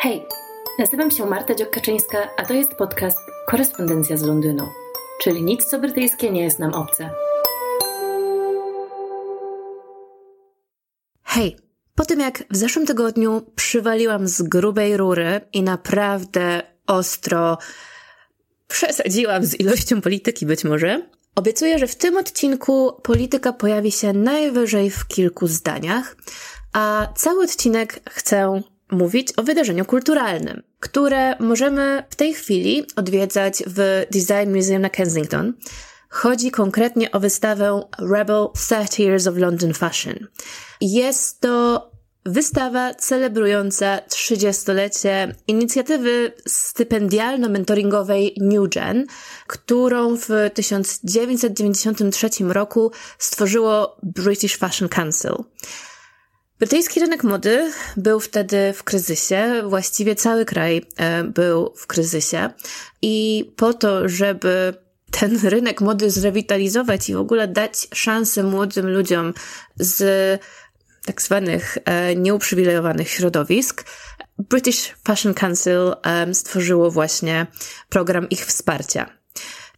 Hej, nazywam się Marta Dziokaczyńska, a to jest podcast Korespondencja z Londynu, czyli nic co brytyjskie nie jest nam obce. Hej, po tym jak w zeszłym tygodniu przywaliłam z grubej rury i naprawdę ostro przesadziłam z ilością polityki być może, obiecuję, że w tym odcinku polityka pojawi się najwyżej w kilku zdaniach, a cały odcinek chcę mówić o wydarzeniu kulturalnym, które możemy w tej chwili odwiedzać w Design Museum na Kensington. Chodzi konkretnie o wystawę Rebel 30 Years of London Fashion. Jest to wystawa celebrująca 30-lecie inicjatywy stypendialno-mentoringowej New Gen, którą w 1993 roku stworzyło British Fashion Council. Brytyjski rynek mody był wtedy w kryzysie, właściwie cały kraj e, był w kryzysie i po to, żeby ten rynek mody zrewitalizować i w ogóle dać szansę młodym ludziom z tak zwanych e, nieuprzywilejowanych środowisk, British Fashion Council stworzyło właśnie program ich wsparcia.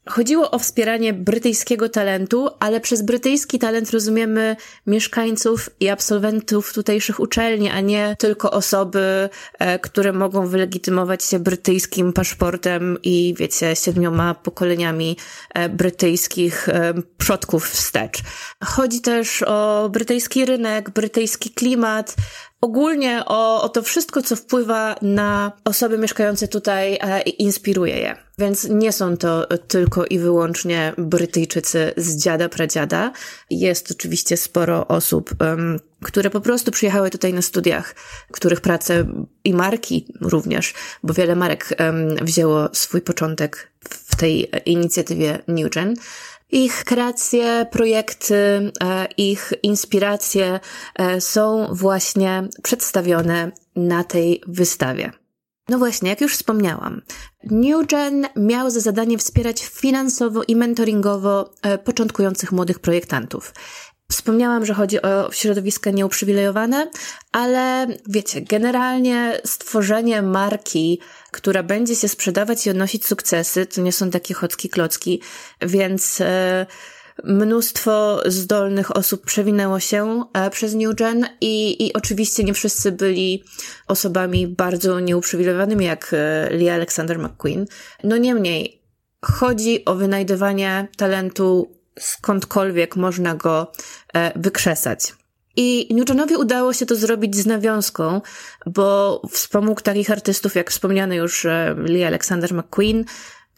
Chodziło o wspieranie brytyjskiego talentu, ale przez brytyjski talent rozumiemy mieszkańców i absolwentów tutejszych uczelni, a nie tylko osoby, e, które mogą wylegitymować się brytyjskim paszportem i wiecie, siedmioma pokoleniami e, brytyjskich e, przodków wstecz. Chodzi też o brytyjski rynek, brytyjski klimat, ogólnie o, o to wszystko, co wpływa na osoby mieszkające tutaj i inspiruje je. Więc nie są to tylko i wyłącznie Brytyjczycy z dziada, pradziada. Jest oczywiście sporo osób, um, które po prostu przyjechały tutaj na studiach, których prace i marki również, bo wiele marek um, wzięło swój początek w tej inicjatywie New Gen. Ich kreacje, projekty, e, ich inspiracje e, są właśnie przedstawione na tej wystawie. No właśnie, jak już wspomniałam, Newgen miał za zadanie wspierać finansowo i mentoringowo e, początkujących młodych projektantów. Wspomniałam, że chodzi o środowiska nieuprzywilejowane, ale wiecie, generalnie stworzenie marki, która będzie się sprzedawać i odnosić sukcesy, to nie są takie chocki klocki, więc e, mnóstwo zdolnych osób przewinęło się e, przez New Gen i, i oczywiście nie wszyscy byli osobami bardzo nieuprzywilejowanymi jak e, Lee Alexander McQueen. No niemniej, chodzi o wynajdywanie talentu skądkolwiek można go e, wykrzesać. I Newtonowi udało się to zrobić z nawiązką, bo wspomógł takich artystów jak wspomniany już Lee Alexander McQueen,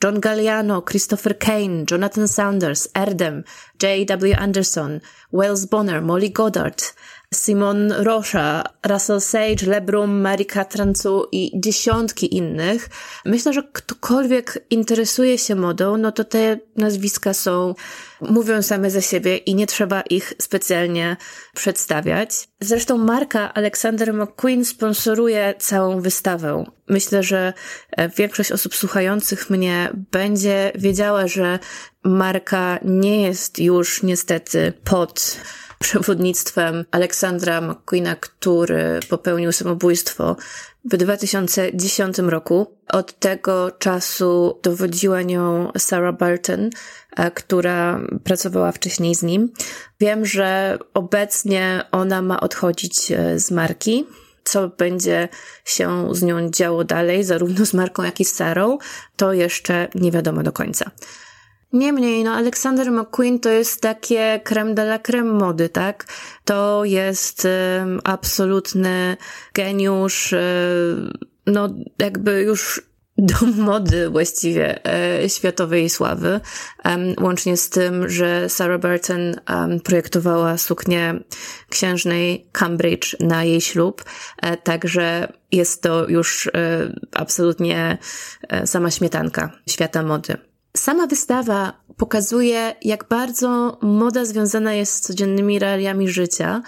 John Galliano, Christopher Kane, Jonathan Saunders, Erdem, J.W. Anderson, Wells Bonner, Molly Goddard, Simon Rocha, Russell Sage, Lebrum, Marika Trancu i dziesiątki innych. Myślę, że ktokolwiek interesuje się modą, no to te nazwiska są, mówią same za siebie i nie trzeba ich specjalnie przedstawiać. Zresztą marka Alexander McQueen sponsoruje całą wystawę. Myślę, że e, większość osób słuchających mnie będzie wiedziała, że marka nie jest już niestety pod przewodnictwem Aleksandra McQueena, który popełnił samobójstwo w 2010 roku. Od tego czasu dowodziła nią Sarah Barton, e, która pracowała wcześniej z nim. Wiem, że obecnie ona ma odchodzić e, z marki. Co będzie się z nią działo dalej, zarówno z marką, jak i z Sarą, to jeszcze nie wiadomo do końca. Niemniej, no Alexander McQueen to jest takie creme de la creme mody, tak? To jest um, absolutny geniusz, um, no jakby już dom mody właściwie e, światowej sławy, um, łącznie z tym, że Sarah Burton um, projektowała suknię księżnej Cambridge na jej ślub, e, także jest to już e, absolutnie e, sama śmietanka świata mody. Sama wystawa pokazuje, jak bardzo moda związana jest z codziennymi realiami życia,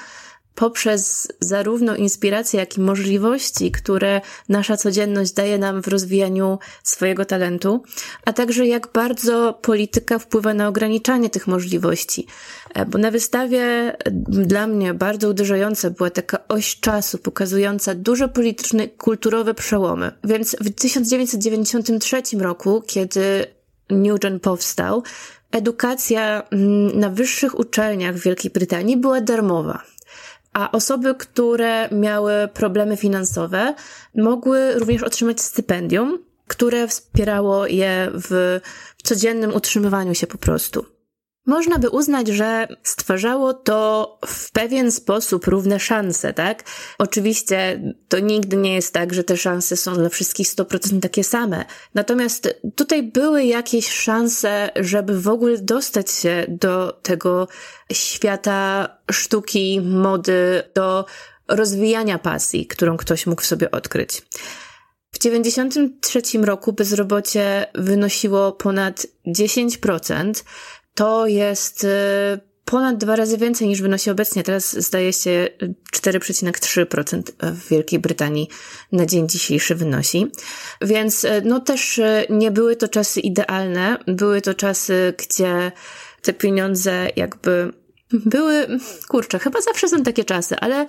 poprzez zarówno inspiracje, jak i możliwości, które nasza codzienność daje nam w rozwijaniu swojego talentu, a także jak bardzo polityka wpływa na ograniczanie tych możliwości. E, bo na wystawie dla mnie bardzo uderzająca była taka oś czasu pokazująca duże polityczne, kulturowe przełomy. Więc w 1993 roku, kiedy Newton powstał, edukacja mm, na wyższych uczelniach w Wielkiej Brytanii była darmowa. A osoby, które miały problemy finansowe, mogły również otrzymać stypendium, które wspierało je w codziennym utrzymywaniu się po prostu. Można by uznać, że stwarzało to w pewien sposób równe szanse, tak? Oczywiście to nigdy nie jest tak, że te szanse są dla wszystkich 100% takie same. Natomiast tutaj były jakieś szanse, żeby w ogóle dostać się do tego świata sztuki, mody, do rozwijania pasji, którą ktoś mógł w sobie odkryć. W 1993 roku bezrobocie wynosiło ponad 10%, to jest y, ponad dwa razy więcej niż wynosi obecnie. Teraz zdaje się 4,3% w Wielkiej Brytanii na dzień dzisiejszy wynosi. Więc y, no też y, nie były to czasy idealne. Były to czasy, gdzie te pieniądze jakby były, kurczę, chyba zawsze są takie czasy, ale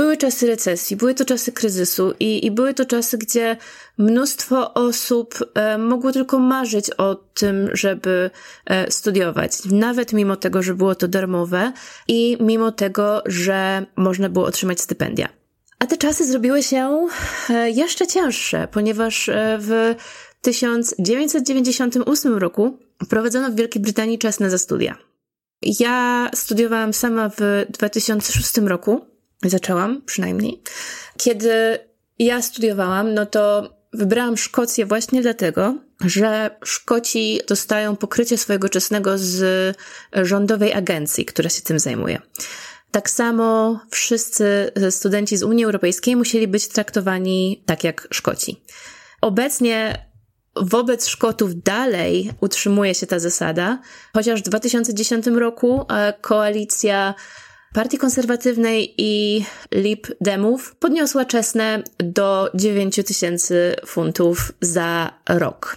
były czasy recesji, były to czasy kryzysu i, i były to czasy, gdzie mnóstwo osób e, mogło tylko marzyć o tym, żeby e, studiować, nawet mimo tego, że było to darmowe i mimo tego, że można było otrzymać stypendia. A te czasy zrobiły się e, jeszcze cięższe, ponieważ e, w 1998 roku wprowadzono w Wielkiej Brytanii czas na studia. Ja studiowałam sama w 2006 roku zaczęłam przynajmniej. Kiedy ja studiowałam, no to wybrałam Szkocję właśnie dlatego, że Szkoci dostają pokrycie swojego czesnego z rządowej agencji, która się tym zajmuje. Tak samo wszyscy studenci z Unii Europejskiej musieli być traktowani tak jak Szkoci. Obecnie wobec Szkotów dalej utrzymuje się ta zasada, chociaż w 2010 roku e, koalicja Partii Konserwatywnej i Lib Demów podniosła czesne do 9 tysięcy funtów za rok.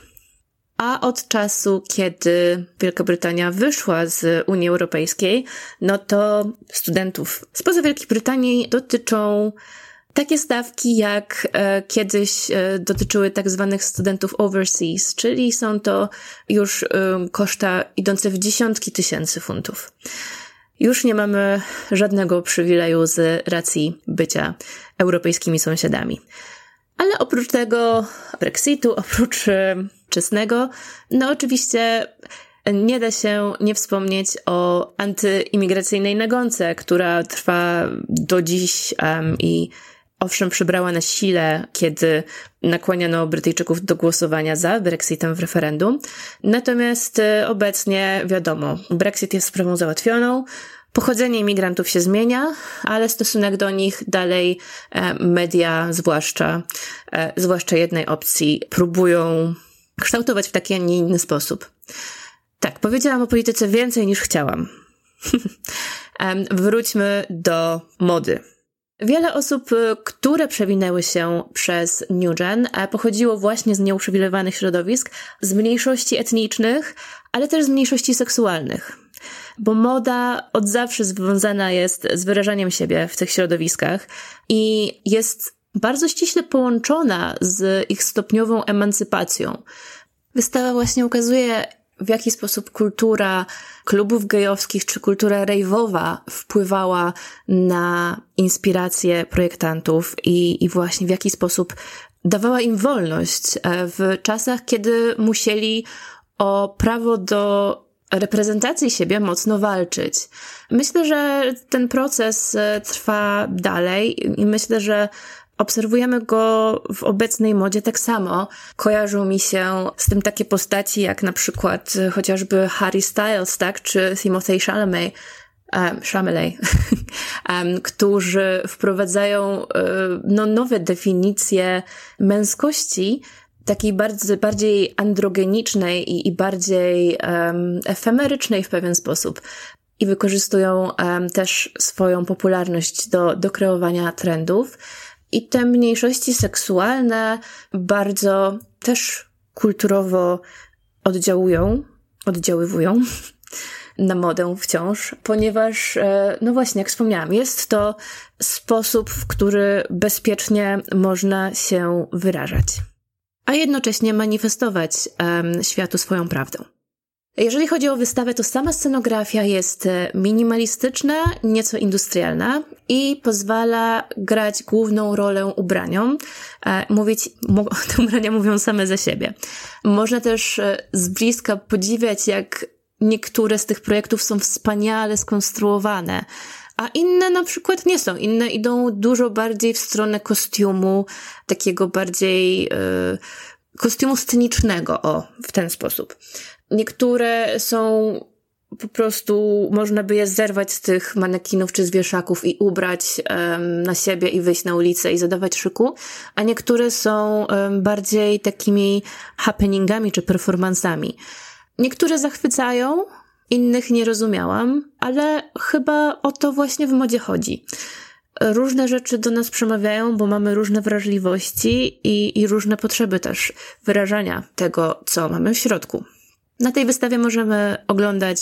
A od czasu, kiedy Wielka Brytania wyszła z Unii Europejskiej, no to studentów spoza Wielkiej Brytanii dotyczą takie stawki, jak e, kiedyś e, dotyczyły tak zwanych studentów overseas, czyli są to już e, koszta idące w dziesiątki tysięcy funtów. Już nie mamy żadnego przywileju z racji bycia europejskimi sąsiadami. Ale oprócz tego Brexitu, oprócz e, czesnego, no oczywiście nie da się nie wspomnieć o antyimigracyjnej nagonce, która trwa do dziś um, i owszem przybrała na sile, kiedy nakłaniano Brytyjczyków do głosowania za Brexitem w referendum. Natomiast e, obecnie wiadomo, Brexit jest sprawą załatwioną. Pochodzenie imigrantów się zmienia, ale stosunek do nich dalej e, media, zwłaszcza, e, zwłaszcza jednej opcji, próbują kształtować w taki, a nie inny sposób. Tak, powiedziałam o polityce więcej niż chciałam. Wróćmy do mody. Wiele osób, y, które przewinęły się przez New Gen, e, pochodziło właśnie z nieuprzywilejowanych środowisk, z mniejszości etnicznych, ale też z mniejszości seksualnych. Bo moda od zawsze związana jest z wyrażaniem siebie w tych środowiskach i jest bardzo ściśle połączona z ich stopniową emancypacją. Wystawa właśnie ukazuje, w jaki sposób kultura klubów gejowskich czy kultura rejwowa wpływała na inspiracje projektantów i, i właśnie w jaki sposób dawała im wolność e, w czasach, kiedy musieli o prawo do reprezentacji siebie mocno walczyć. Myślę, że ten proces e, trwa dalej i myślę, że Obserwujemy go w obecnej modzie tak samo. Kojarzą mi się z tym takie postaci jak na przykład e, chociażby Harry Styles, tak, czy Timothy Chalamet, um, Chalamet, um, którzy wprowadzają um, no, nowe definicje męskości, takiej bardzo, bardziej androgenicznej i, i bardziej um, efemerycznej w pewien sposób. i wykorzystują um, też swoją popularność do, do kreowania trendów. I te mniejszości seksualne bardzo też kulturowo oddziałują, oddziaływują na modę wciąż, ponieważ, e, no właśnie, jak wspomniałam, jest to sposób, w który bezpiecznie można się wyrażać, a jednocześnie manifestować um, światu swoją prawdę. Jeżeli chodzi o wystawę, to sama scenografia jest e, minimalistyczna, nieco industrialna i pozwala grać główną rolę ubraniom. E, mówić, te ubrania mówią same za siebie. Można też z bliska podziwiać, jak niektóre z tych projektów są wspaniale skonstruowane, a inne na przykład nie są. Inne idą dużo bardziej w stronę kostiumu, takiego bardziej yy, kostiumu scenicznego, o, w ten sposób. Niektóre są po prostu można by je zerwać z tych manekinów czy z wieszaków i ubrać um, na siebie i wyjść na ulicę i zadawać szyku, a niektóre są um, bardziej takimi happeningami czy performansami. Niektóre zachwycają, innych nie rozumiałam, ale chyba o to właśnie w modzie chodzi. Różne rzeczy do nas przemawiają, bo mamy różne wrażliwości i, i różne potrzeby też wyrażania tego, co mamy w środku. Na tej wystawie możemy oglądać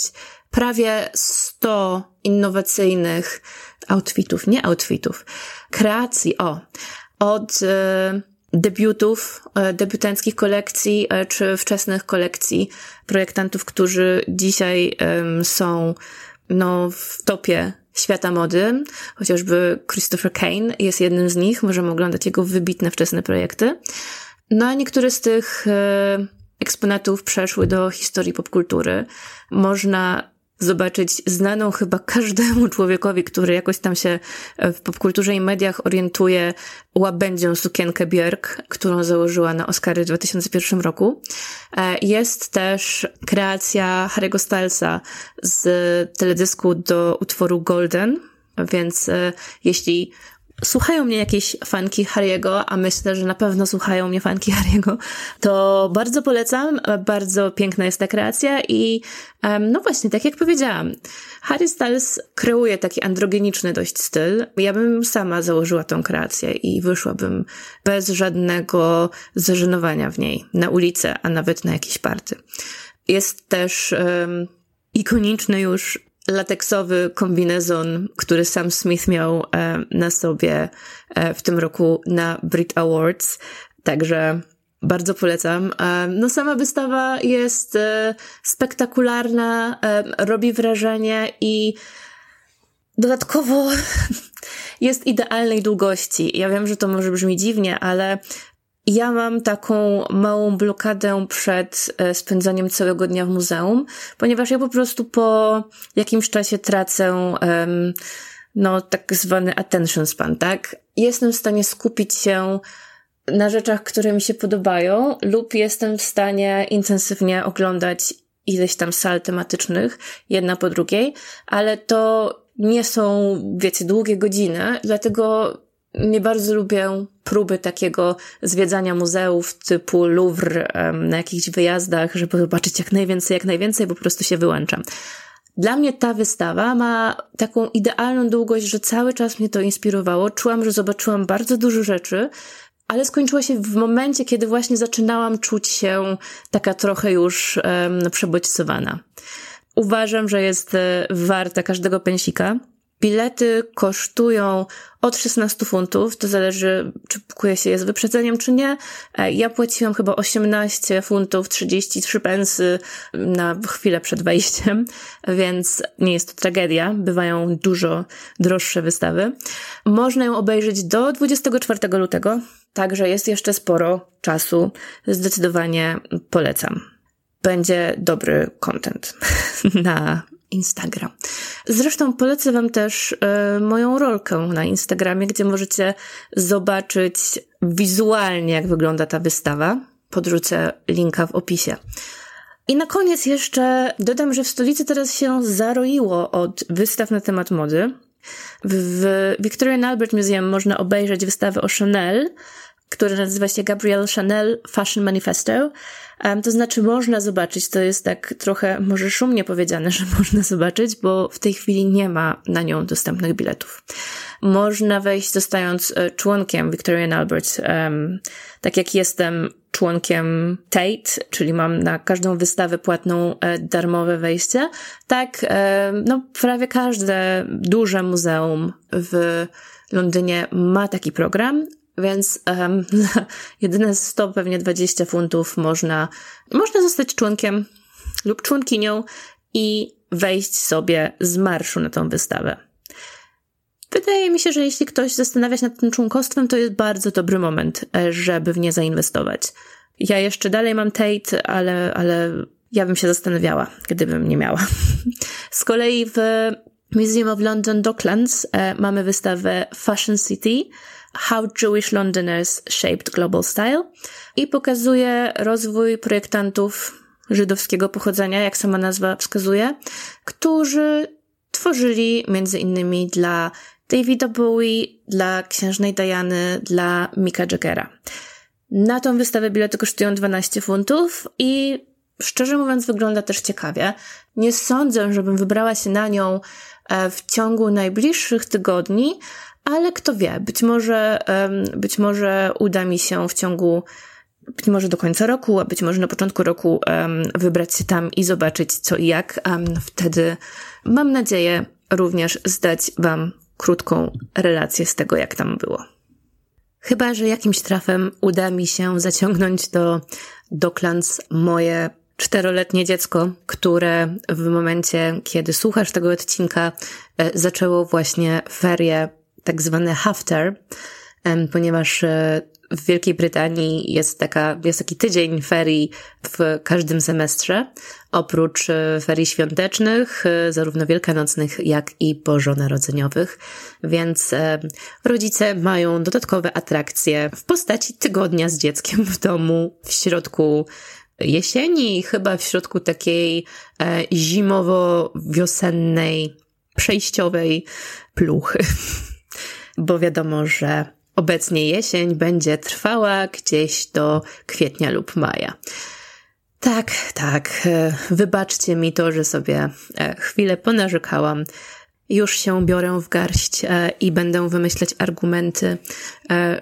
prawie 100 innowacyjnych outfitów, nie outfitów, kreacji, o, od y, debiutów, e, debiutanckich kolekcji e, czy wczesnych kolekcji projektantów, którzy dzisiaj są no, w topie świata mody. Chociażby Christopher Kane jest jednym z nich. Możemy oglądać jego wybitne wczesne projekty. No a niektóre z tych e, eksponatów przeszły do historii popkultury. Można zobaczyć znaną chyba każdemu człowiekowi, który jakoś tam się w popkulturze i mediach orientuje, łabędzią sukienkę Björk, którą założyła na Oscary w 2001 roku. E, jest też kreacja Harry'ego Stylesa z teledysku do utworu Golden, więc e, jeśli słuchają mnie jakieś fanki Harry'ego, a myślę, że na pewno słuchają mnie fanki Harry'ego, to bardzo polecam. Bardzo piękna jest ta kreacja i no właśnie, tak jak powiedziałam, Harry Styles kreuje taki androgeniczny dość styl. Ja bym sama założyła tą kreację i wyszłabym bez żadnego zażenowania w niej na ulicę, a nawet na jakieś party. Jest też um, ikoniczny już lateksowy kombinezon, który Sam Smith miał e, na sobie e, w tym roku na Brit Awards. Także bardzo polecam. E, no sama wystawa jest spektakularna, robi wrażenie i dodatkowo jest idealnej długości. Ja wiem, że to może brzmi dziwnie, ale ja mam taką małą blokadę przed e, spędzaniem całego dnia w muzeum, ponieważ ja po prostu po jakimś czasie tracę, no, tak zwany attention span, tak? Jestem w stanie skupić się na rzeczach, które mi się podobają, lub jestem w stanie intensywnie oglądać ileś tam sal tematycznych, jedna po drugiej, ale to nie są, wiecie, długie godziny, dlatego nie bardzo lubię próby takiego zwiedzania muzeów typu Louvre na jakichś wyjazdach, żeby zobaczyć jak najwięcej, jak najwięcej, po prostu się wyłączam. Dla mnie ta wystawa ma taką idealną długość, że cały czas mnie to inspirowało. Czułam, że zobaczyłam bardzo dużo rzeczy, ale skończyła się w momencie, kiedy właśnie zaczynałam czuć się taka trochę już um, przebodźcowana. Uważam, że jest e, warta każdego pensika. Bilety kosztują od 16 funtów, to zależy, czy kupuje się je z wyprzedzeniem, czy nie. E, ja płaciłam chyba 18 funtów 33 pensy na chwilę przed wejściem, więc nie jest to tragedia. Bywają dużo droższe wystawy. Można ją obejrzeć do 24 lutego, także jest jeszcze sporo czasu. Zdecydowanie polecam. Będzie dobry content na Instagram. Zresztą polecę Wam też y, moją rolkę na Instagramie, gdzie możecie zobaczyć wizualnie, jak wygląda ta wystawa. Podrzucę linka w opisie. I na koniec jeszcze dodam, że w stolicy teraz się zaroiło od wystaw na temat mody. W Victorian Albert Museum można obejrzeć wystawę o Chanel, który nazywa się Gabrielle Chanel Fashion Manifesto. Um, to znaczy można zobaczyć, to jest tak trochę może szumnie powiedziane, że można zobaczyć, bo w tej chwili nie ma na nią dostępnych biletów. Można wejść zostając e, członkiem Victorian Albert, um, tak jak jestem członkiem Tate, czyli mam na każdą wystawę płatną e, darmowe wejście. Tak, e, no prawie każde duże muzeum w Londynie ma taki program, więc um, jedyne 100, pewnie 20 funtów można, można zostać członkiem lub członkinią i wejść sobie z marszu na tą wystawę. Wydaje mi się, że jeśli ktoś zastanawia się nad tym członkostwem, to jest bardzo dobry moment, e, żeby w nie zainwestować. Ja jeszcze dalej mam Tate, ale, ale ja bym się zastanawiała, gdybym nie miała. Z kolei w Museum of London Docklands e, mamy wystawę Fashion City, How Jewish Londoners Shaped Global Style i pokazuje rozwój projektantów żydowskiego pochodzenia, jak sama nazwa wskazuje, którzy tworzyli między innymi dla Davida Bowie, dla księżnej Diany, dla Mika Jaggera. Na tą wystawę bilety kosztują 12 funtów i szczerze mówiąc wygląda też ciekawie. Nie sądzę, żebym wybrała się na nią e, w ciągu najbliższych tygodni, ale kto wie, być może, być może uda mi się w ciągu, być może do końca roku, a być może na początku roku wybrać się tam i zobaczyć co i jak. Wtedy mam nadzieję również zdać Wam krótką relację z tego, jak tam było. Chyba, że jakimś trafem uda mi się zaciągnąć do Docklands moje czteroletnie dziecko, które w momencie, kiedy słuchasz tego odcinka, e, zaczęło właśnie ferie tak zwane hafter, ponieważ e, w Wielkiej Brytanii jest, taka, jest taki tydzień ferii w każdym semestrze, oprócz e, ferii świątecznych, e, zarówno wielkanocnych, jak i bożonarodzeniowych. Więc rodzice mają dodatkowe atrakcje w postaci tygodnia z dzieckiem w domu w środku jesieni, chyba w środku takiej zimowo-wiosennej, przejściowej pluchy. bo wiadomo, że obecnie jesień będzie trwała gdzieś do kwietnia lub maja. Tak, tak, e, wybaczcie mi to, że sobie e, chwilę ponarzekałam. Już się biorę w garść e, i będę wymyślać argumenty,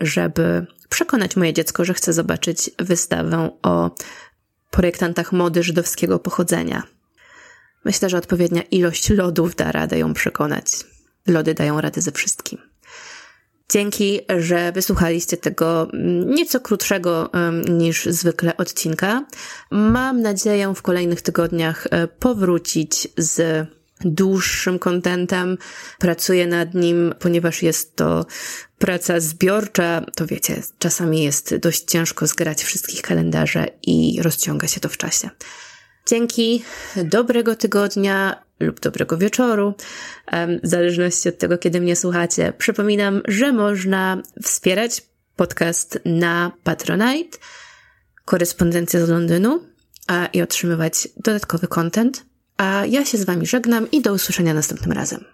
żeby przekonać moje dziecko, że chce zobaczyć wystawę o projektantach mody żydowskiego pochodzenia. Myślę, że odpowiednia ilość lodów da radę ją przekonać. Lody dają radę ze wszystkim. Dzięki, że wysłuchaliście tego mm, nieco krótszego niż zwykle odcinka. Mam nadzieję w kolejnych tygodniach e, powrócić z dłuższym kontentem. Pracuję nad nim, ponieważ jest to praca zbiorcza, to wiecie, czasami jest dość ciężko zgrać wszystkich kalendarze i rozciąga się to w czasie. Dzięki, dobrego tygodnia lub dobrego wieczoru, w zależności od tego, kiedy mnie słuchacie. Przypominam, że można wspierać podcast na Patronite, korespondencja z Londynu a, i otrzymywać dodatkowy content. A ja się z Wami żegnam i do usłyszenia następnym razem.